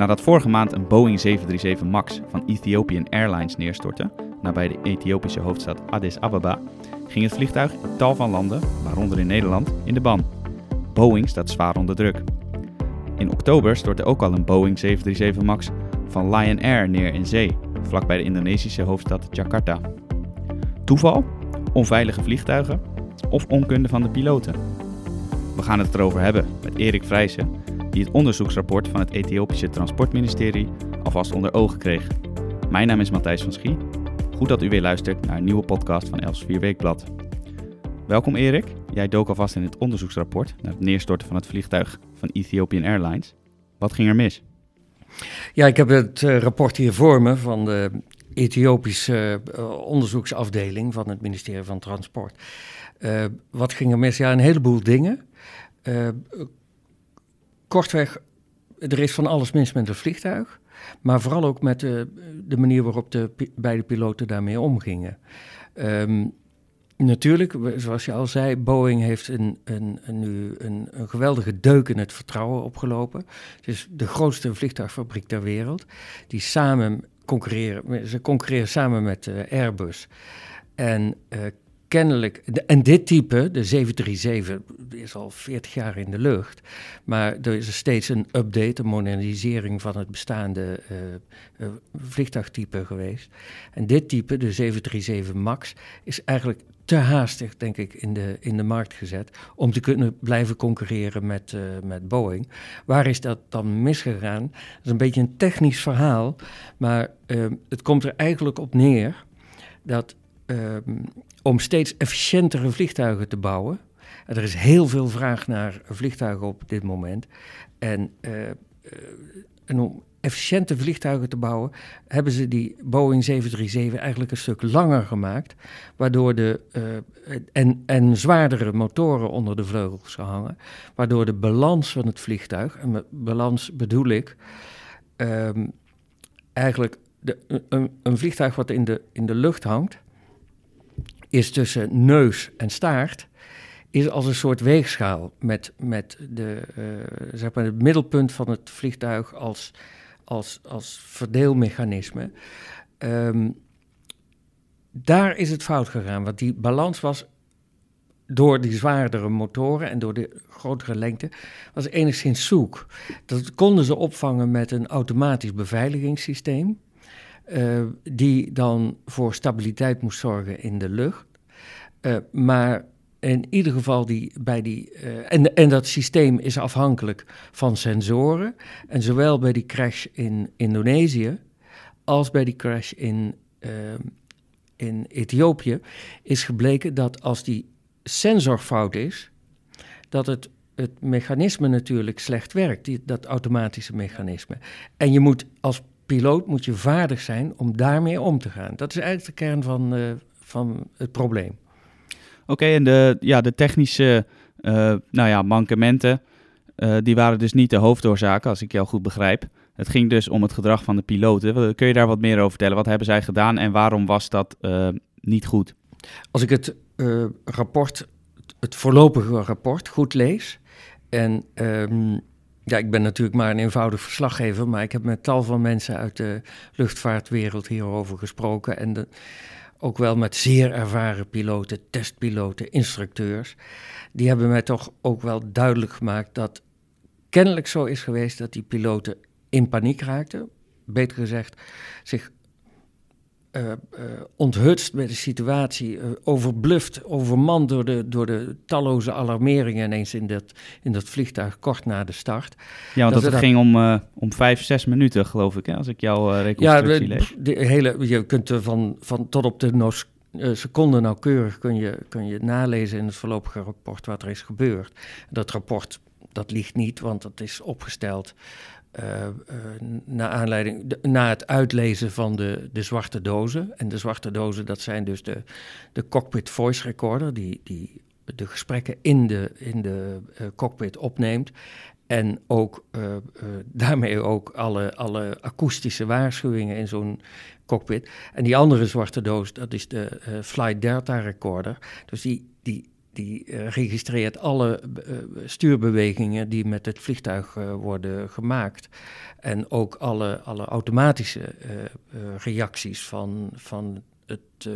Nadat vorige maand een Boeing 737 MAX van Ethiopian Airlines neerstortte, nabij de Ethiopische hoofdstad Addis Ababa, ging het vliegtuig in tal van landen, waaronder in Nederland, in de ban. Boeing staat zwaar onder druk. In oktober stortte ook al een Boeing 737 MAX van Lion Air neer in zee, vlakbij de Indonesische hoofdstad Jakarta. Toeval? Onveilige vliegtuigen? Of onkunde van de piloten? We gaan het erover hebben met Erik Vrijsen, die het onderzoeksrapport van het Ethiopische Transportministerie alvast onder ogen kreeg. Mijn naam is Matthijs van Schie. Goed dat u weer luistert naar een nieuwe podcast van Elsevier Weekblad. Welkom Erik. Jij dook alvast in het onderzoeksrapport naar het neerstorten van het vliegtuig van Ethiopian Airlines. Wat ging er mis? Ja, ik heb het uh, rapport hier voor me van de Ethiopische uh, onderzoeksafdeling van het ministerie van Transport. Uh, wat ging er mis? Ja, een heleboel dingen. Kortweg, er is van alles mis met het vliegtuig. Maar vooral ook met de, de manier waarop de beide piloten daarmee omgingen. Um, Natuurlijk, zoals je al zei, Boeing heeft een, een, een, nu een, een, geweldige deuk in het vertrouwen opgelopen. Het is de grootste vliegtuigfabriek ter wereld. Die samen concurreren, ze concurreren samen met uh, Airbus. En uh, kennelijk, en dit type, de 737, is al 40 jaar in de lucht. Maar er is steeds een update, een modernisering van het bestaande uh, vliegtuigtype geweest. En dit type, de 737 MAX, is eigenlijk te haastig, denk ik, in de, in de markt gezet om te kunnen blijven concurreren met, uh, met Boeing. Waar is dat dan misgegaan? Dat is een beetje een technisch verhaal, maar uh, het komt er eigenlijk op neer dat uh, om steeds efficiëntere vliegtuigen te bouwen, en er is heel veel vraag naar vliegtuigen op dit moment, en, en om efficiënte vliegtuigen te bouwen, hebben ze die Boeing 737 eigenlijk een stuk langer gemaakt, waardoor de uh, en, en zwaardere motoren onder de vleugels gehangen, waardoor de balans van het vliegtuig, en met balans bedoel ik um, eigenlijk een, een, vliegtuig wat in de, in de lucht hangt, is tussen neus en staart is als een soort weegschaal met, met de, uh, zeg maar het middelpunt van het vliegtuig als als, als verdeelmechanisme. Um, daar is het fout gegaan, want die balans was door die zwaardere motoren en door de grotere lengte, was enigszins zoek. Dat konden ze opvangen met een automatisch beveiligingssysteem, uh, die dan voor stabiliteit moest zorgen in de lucht. Uh, maar in ieder geval die, bij die. Uh, en, en dat systeem is afhankelijk van sensoren. En zowel bij die crash in Indonesië als bij die crash in, in Ethiopië is gebleken dat als die sensor fout is, dat het, het mechanisme natuurlijk slecht werkt, die, dat automatische mechanisme. En je moet als piloot moet je vaardig zijn om daarmee om te gaan. Dat is eigenlijk de kern van, uh, van het probleem. Oké, en de, ja, de technische uh, nou ja, mankementen, uh, die waren dus niet de hoofdoorzaak, als ik jou goed begrijp. Het ging dus om het gedrag van de piloten. Kun je daar wat meer over vertellen? Wat hebben zij gedaan en waarom was dat niet goed? Als ik het rapport, het voorlopige rapport, goed lees. En um, ja, ik ben natuurlijk maar een eenvoudig verslaggever, maar ik heb met tal van mensen uit de luchtvaartwereld hierover gesproken. En ook wel met zeer ervaren piloten, testpiloten, instructeurs. Die hebben mij toch ook wel duidelijk gemaakt dat kennelijk zo is geweest dat die piloten in paniek raakten. Beter gezegd, zich uh, uh, onthutst met de situatie, uh, overbluft, overmand door de, door de talloze alarmeringen ineens in dat, in dat vliegtuig kort na de start. Ja, want dat, dat het ging om, om vijf, zes minuten, geloof ik, hè, als ik jouw reconstructie ja, lees. De hele, je kunt er van, van tot op de nos, seconde nauwkeurig kun je, kun je nalezen in het voorlopige rapport wat er is gebeurd. Dat rapport, dat ligt niet, want dat is opgesteld uh, uh, na, aanleiding, na het uitlezen van de, de zwarte dozen. En de zwarte dozen, dat zijn dus de, de cockpit voice recorder, die, die de gesprekken in de, in de uh, cockpit opneemt. En ook daarmee ook alle, alle akoestische waarschuwingen in zo'n cockpit. En die andere zwarte doos, dat is de Flight Delta recorder. Dus die, die, die eh, registreert alle uh, stuurbewegingen die met het vliegtuig uh, worden gemaakt. En ook alle, alle automatische reacties van, van, het,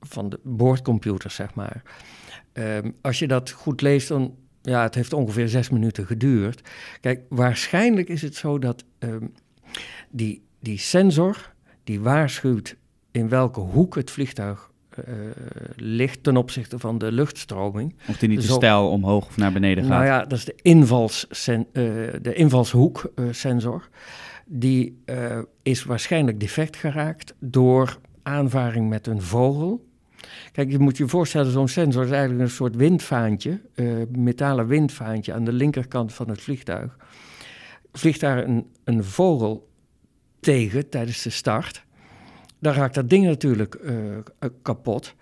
van de boordcomputer, zeg maar. Um, als je dat goed leest, dan ja, het heeft ongeveer zes minuten geduurd. Kijk, waarschijnlijk is het zo dat um, die, die sensor die waarschuwt in welke hoek het vliegtuig uh, ligt ten opzichte van de luchtstroming. Of die niet te stijl omhoog of naar beneden gaat. Nou ja, dat is de, invals uh, de invalshoek-sensor. die is waarschijnlijk defect geraakt door aanvaring met een vogel. Kijk, je moet je voorstellen, zo'n sensor is eigenlijk een soort windvaantje, metalen windvaantje aan de linkerkant van het vliegtuig. Vliegt daar een, een vogel tegen tijdens de start, dan raakt dat ding natuurlijk uh, kapot.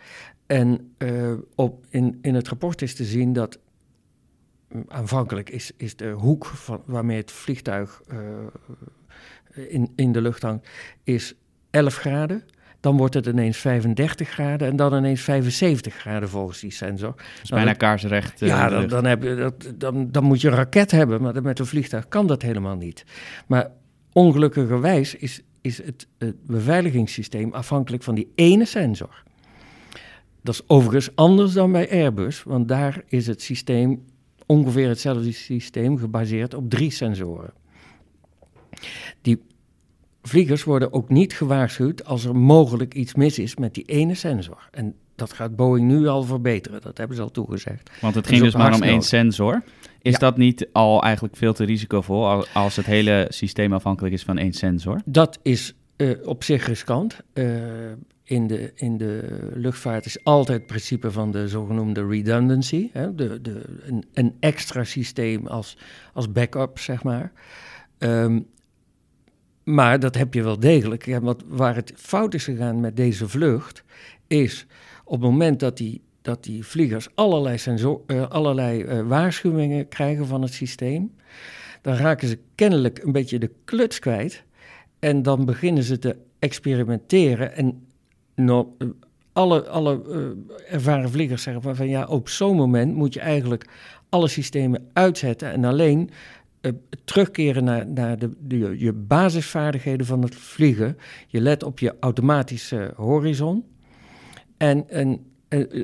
En uh, op, in, in het rapport is te zien dat mm, aanvankelijk is, is de hoek van, waarmee het vliegtuig uh, in, in de lucht hangt, is 11 graden. Dan wordt het ineens 35 graden en dan ineens 75 graden volgens die sensor. Dus bijna kaarsrecht. ja, dan, dan, heb je, dat, dan, dan moet je een raket hebben, maar met een vliegtuig kan dat helemaal niet. Maar ongelukkigerwijs is is het, het beveiligingssysteem afhankelijk van die ene sensor. Dat is overigens anders dan bij Airbus, want daar is het systeem ongeveer hetzelfde systeem gebaseerd op drie sensoren. Die vliegers worden ook niet gewaarschuwd als er mogelijk iets mis is met die ene sensor. En dat gaat Boeing nu al verbeteren, dat hebben ze al toegezegd. Want het ging dus maar om één sensor. Is dat niet al eigenlijk veel te risicovol als het hele systeem afhankelijk is van één sensor? Dat is uh, op zich riskant. Uh, in, de, in de luchtvaart is altijd het principe van de zogenoemde redundancy. Hè? De, de, een, een extra systeem als, als backup, zeg maar. Um, maar dat heb je wel degelijk. Ja, wat, waar het fout is gegaan met deze vlucht, is op het moment dat die dat die vliegers allerlei, uh, allerlei uh, waarschuwingen krijgen van het systeem. Dan raken ze kennelijk een beetje de kluts kwijt. En dan beginnen ze te experimenteren. En alle, alle uh, ervaren vliegers zeggen van, van ja, op zo'n moment moet je eigenlijk alle systemen uitzetten en alleen terugkeren naar, naar de, je basisvaardigheden van het vliegen. Je let op je automatische horizon. En, en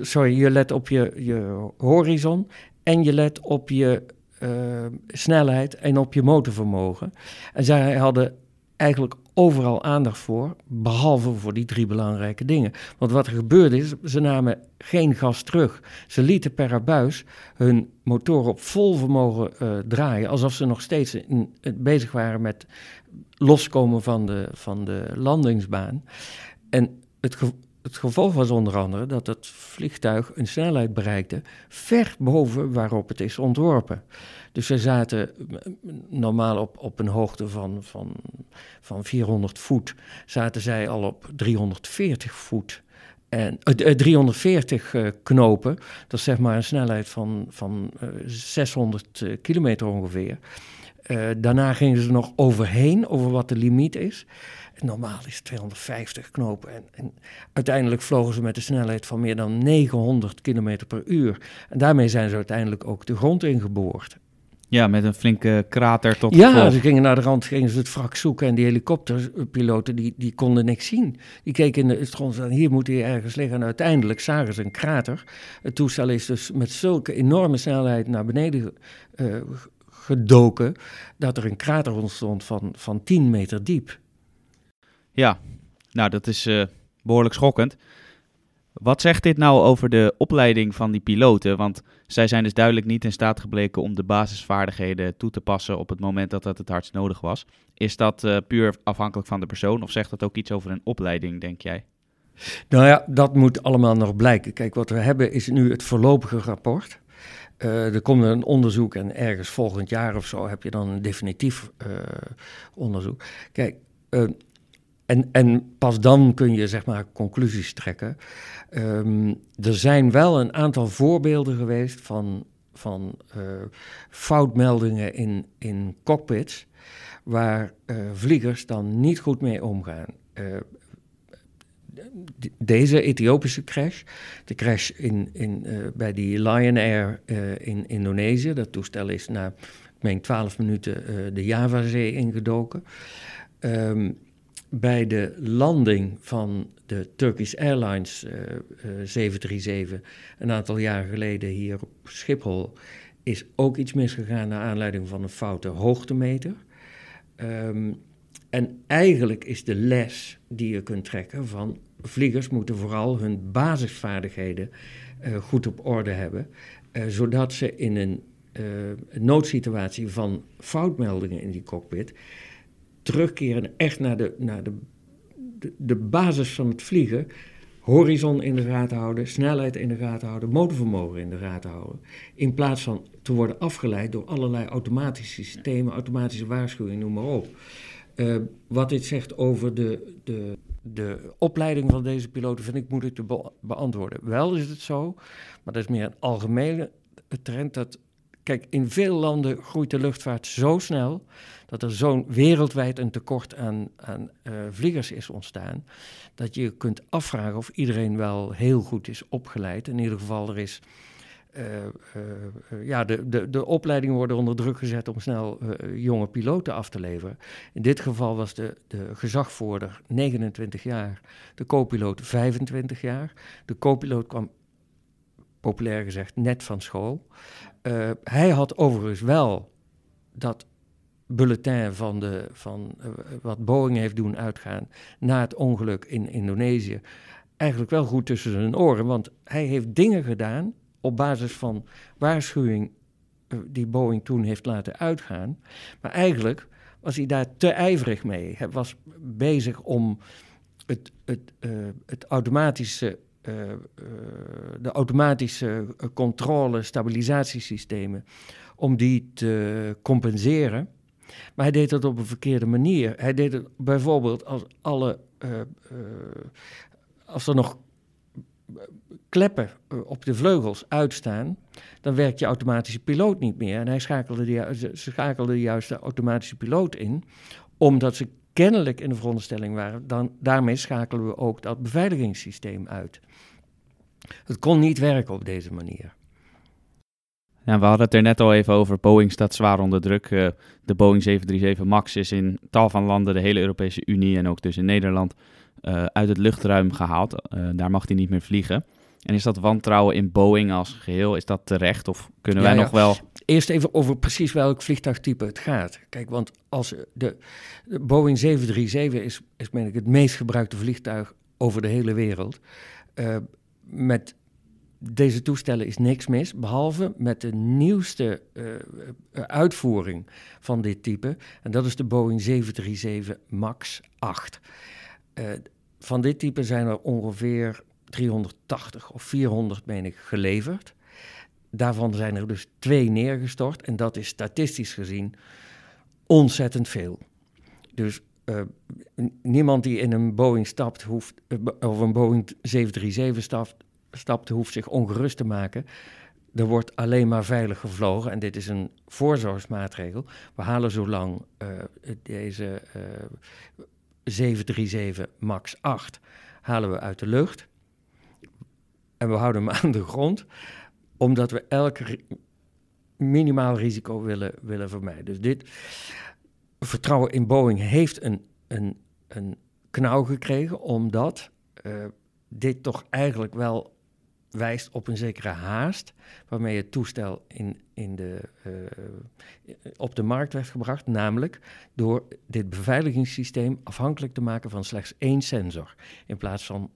sorry, je let op je, je horizon en je let op je uh, snelheid en op je motorvermogen. En zij hadden eigenlijk overal aandacht voor, behalve voor die drie belangrijke dingen. Want wat er gebeurde is, ze namen geen gas terug. Ze lieten per abuis hun motor op vol vermogen uh, draaien, alsof ze nog steeds in, in, bezig waren met loskomen van de, van de landingsbaan. En het, het gevolg was onder andere dat het vliegtuig een snelheid bereikte ver boven waarop het is ontworpen. Dus ze zaten normaal op, op een hoogte van, van, van 400 voet, zaten zij al op 340 voet. En, uh, 340 uh, knopen, dat is zeg maar een snelheid van, van uh, 600 kilometer ongeveer. Uh, daarna gingen ze nog overheen, over wat de limiet is. Normaal is het 250 knopen. En, en, uiteindelijk vlogen ze met een snelheid van meer dan 900 km per uur. En daarmee zijn ze uiteindelijk ook de grond ingeboord. Ja, met een flinke krater tot Ja, ze gingen naar de rand, gingen ze het wrak zoeken en die helikopterpiloten die, die konden niks zien. Die keken in het grond en hier moet hij ergens liggen. En uiteindelijk zagen ze een krater. Het toestel is dus met zulke enorme snelheid naar beneden uh, gedoken dat er een krater ontstond van, van 10 meter diep. Ja, nou dat is uh, behoorlijk schokkend. Wat zegt dit nou over de opleiding van die piloten? Want zij zijn dus duidelijk niet in staat gebleken om de basisvaardigheden toe te passen op het moment dat dat het hardst nodig was. Is dat uh, puur afhankelijk van de persoon of zegt dat ook iets over een opleiding, denk jij? Nou ja, dat moet allemaal nog blijken. Kijk, wat we hebben is nu het voorlopige rapport. Uh, er komt een onderzoek en ergens volgend jaar of zo heb je dan een definitief uh, onderzoek. Kijk, uh, en, en pas dan kun je zeg maar conclusies trekken. Um, er zijn wel een aantal voorbeelden geweest van, van foutmeldingen in, in cockpits, waar vliegers dan niet goed mee omgaan. Uh, deze Ethiopische crash, de crash in, in, bij die Lion Air in Indonesië, dat toestel is na, ik meen, 12 minuten de Javazee ingedoken. Um, bij de landing van de Turkish Airlines 737 een aantal jaar geleden hier op Schiphol is ook iets misgegaan naar aanleiding van een foute hoogtemeter. Um, en eigenlijk is de les die je kunt trekken van vliegers moeten vooral hun basisvaardigheden uh, goed op orde hebben, uh, zodat ze in een uh, noodsituatie van foutmeldingen in die cockpit terugkeren echt naar de, naar de, de, de basis van het vliegen, horizon in de gaten houden, snelheid in de gaten houden, motorvermogen in de gaten houden. In plaats van te worden afgeleid door allerlei automatische systemen, automatische waarschuwingen, noem maar op. Uh, wat dit zegt over de, de, de opleiding van deze piloten, vind ik moeilijk te be beantwoorden. Wel is het zo, maar dat is meer een algemene trend dat. Kijk, in veel landen groeit de luchtvaart zo snel dat er zo'n wereldwijd een tekort aan, aan uh, vliegers is ontstaan, dat je kunt afvragen of iedereen wel heel goed is opgeleid. In ieder geval, er is ja, de, de, de opleidingen worden onder druk gezet om snel jonge piloten af te leveren. In dit geval was de, de gezagvoerder 29 jaar, de co-piloot 25 jaar. De co-piloot kwam, populair gezegd, net van school. hij had overigens wel dat bulletin van, de, van wat Boeing heeft doen uitgaan na het ongeluk in Indonesië eigenlijk wel goed tussen zijn oren, want hij heeft dingen gedaan op basis van waarschuwing eh, die Boeing toen heeft laten uitgaan. Maar eigenlijk was hij daar te ijverig mee. Hij was bezig om het, het, uh, het automatische, uh, de automatische controle, stabilisatiesystemen, om die te compenseren. Maar hij deed dat op een verkeerde manier. Hij deed het bijvoorbeeld als alle. als er nog kleppen eh, op de vleugels uitstaan, dan werkt je automatische piloot niet meer. En hij schakelde de, ze schakelde de juiste automatische piloot in, omdat ze kennelijk in de veronderstelling waren. Dan, daarmee schakelen we ook dat beveiligingssysteem uit. Het kon niet werken op deze manier. Ja, we hadden het er net al even over. Boeing staat zwaar onder druk. Uh, de Boeing 737 MAX is in tal van landen, de hele Europese Unie en ook dus in Nederland, uh, uit het luchtruim gehaald. Uh, daar mag hij niet meer vliegen. En is dat wantrouwen in Boeing als geheel, is dat terecht of kunnen wij ja, nog wel... Eerst even over precies welk vliegtuigtype het gaat. Kijk, want als de, de Boeing 737 is, is meen ik, het meest gebruikte vliegtuig over de hele wereld. Met deze toestellen is niks mis, behalve met de nieuwste uh, uitvoering van dit type. En dat is de Boeing 737 MAX 8. Uh, van dit type zijn er ongeveer 380 of 400, meen ik, geleverd. Daarvan zijn er dus twee neergestort. En dat is statistisch gezien ontzettend veel. Dus niemand die in een Boeing stapt, hoeft, of een Boeing 737 stapt, stapt, hoeft zich ongerust te maken. Er wordt alleen maar veilig gevlogen en dit is een voorzorgsmaatregel. We halen zo lang uh, deze 737 MAX 8 halen we uit de lucht. En we houden hem aan de grond, omdat we elk minimaal risico willen, willen vermijden. Dus dit vertrouwen in Boeing heeft een, een, een knauw gekregen, omdat uh, dit toch eigenlijk wel wijst op een zekere haast waarmee het toestel in, in de, uh, op de markt werd gebracht, namelijk door dit beveiligingssysteem afhankelijk te maken van slechts één sensor in plaats van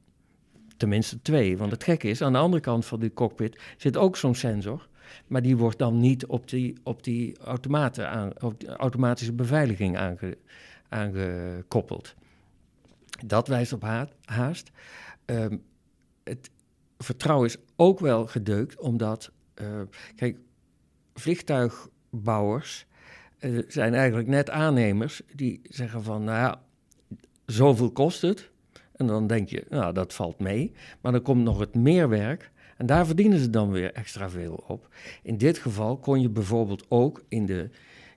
tenminste twee. Want het gekke is, aan de andere kant van die cockpit zit ook zo'n sensor, maar die wordt dan niet op die, op die, automaten aan, automatische beveiliging aange, aangekoppeld. Dat wijst op haast. Um, het, vertrouwen is ook wel gedeukt, omdat, uh, kijk, vliegtuigbouwers uh, zijn eigenlijk net aannemers die zeggen van, nou ja, zoveel kost het. En dan denk je, nou, dat valt mee. Maar dan komt nog het meerwerk. En daar verdienen ze dan weer extra veel op. In dit geval kon je bijvoorbeeld ook in de,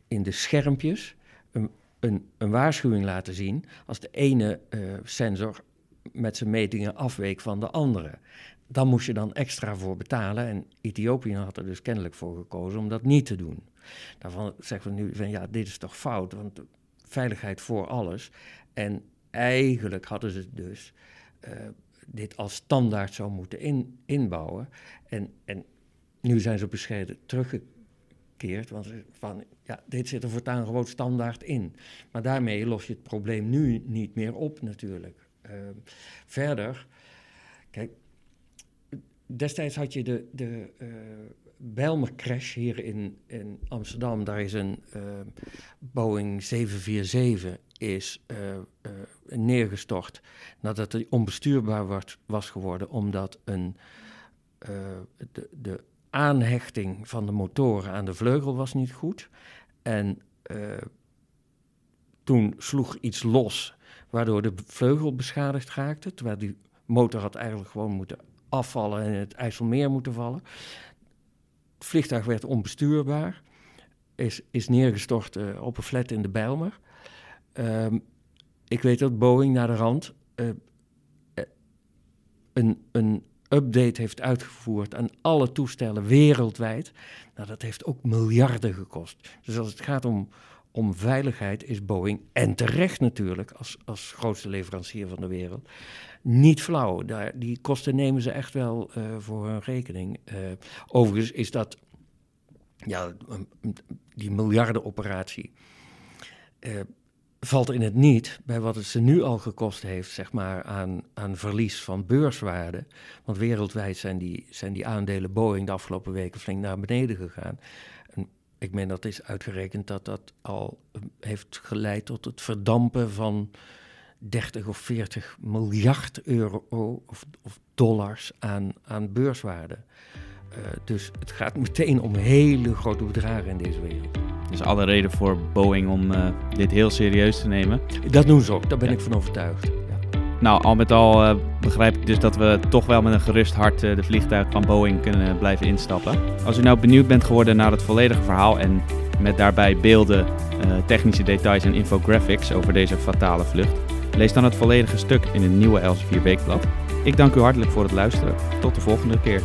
in de schermpjes een, een, een waarschuwing laten zien. Als de ene uh, sensor met zijn metingen afweek van de andere. Dan moest je dan extra voor betalen. En Ethiopië had er dus kennelijk voor gekozen om dat niet te doen. Daarvan zeggen we nu van ja, dit is toch fout, want veiligheid voor alles. En eigenlijk hadden ze dus uh, dit als standaard zou moeten in, inbouwen. En, en nu zijn ze bescheiden teruggekeerd, want van, ja, dit zit er voortaan gewoon standaard in. Maar daarmee los je het probleem nu niet meer op natuurlijk. Uh, verder, kijk, destijds had je de, de uh, crash hier in, in Amsterdam. Daar is een uh, Boeing 747 is uh, neergestort nadat hij onbestuurbaar was, geworden, omdat een, de, de, aanhechting van de motoren aan de vleugel was niet goed. En toen sloeg iets los, waardoor de vleugel beschadigd raakte, terwijl die motor had eigenlijk gewoon moeten afvallen en het IJsselmeer moeten vallen. Het vliegtuig werd onbestuurbaar, is, is neergestort op een flat in de Bijlmer. Um, ik weet dat Boeing naar de rand uh, een, een update heeft uitgevoerd aan alle toestellen wereldwijd. Nou, dat heeft ook miljarden gekost. Dus als het gaat om, om veiligheid is Boeing, en terecht natuurlijk, als, als grootste leverancier van de wereld, niet flauw. Daar, die kosten nemen ze echt wel uh, voor hun rekening. Uh, overigens is dat, ja, die miljardenoperatie. Uh, valt in het niet bij wat het ze nu al gekost heeft, zeg maar, aan, aan verlies van beurswaarde. Want wereldwijd zijn die, zijn die aandelen Boeing de afgelopen weken flink naar beneden gegaan. Ik meen dat is uitgerekend dat dat al eh, heeft geleid tot het verdampen van 30 of 40 miljard euro of, of dollars aan, aan beurswaarde. Uh, dus het gaat meteen om hele grote bedragen in deze wereld. Dus alle reden voor Boeing om uh, dit heel serieus te nemen. Dat doen ze ook, daar ben ja. ik van overtuigd. Nou, al met al uh, begrijp ik dus dat we toch wel met een gerust hart de vliegtuig van Boeing kunnen blijven instappen. Als u nou benieuwd bent geworden naar het volledige verhaal en met daarbij beelden, technische details en infographics over deze fatale vlucht, lees dan het volledige stuk in het nieuwe Elsevier Weekblad. Ik dank u hartelijk voor het luisteren. Tot de volgende keer.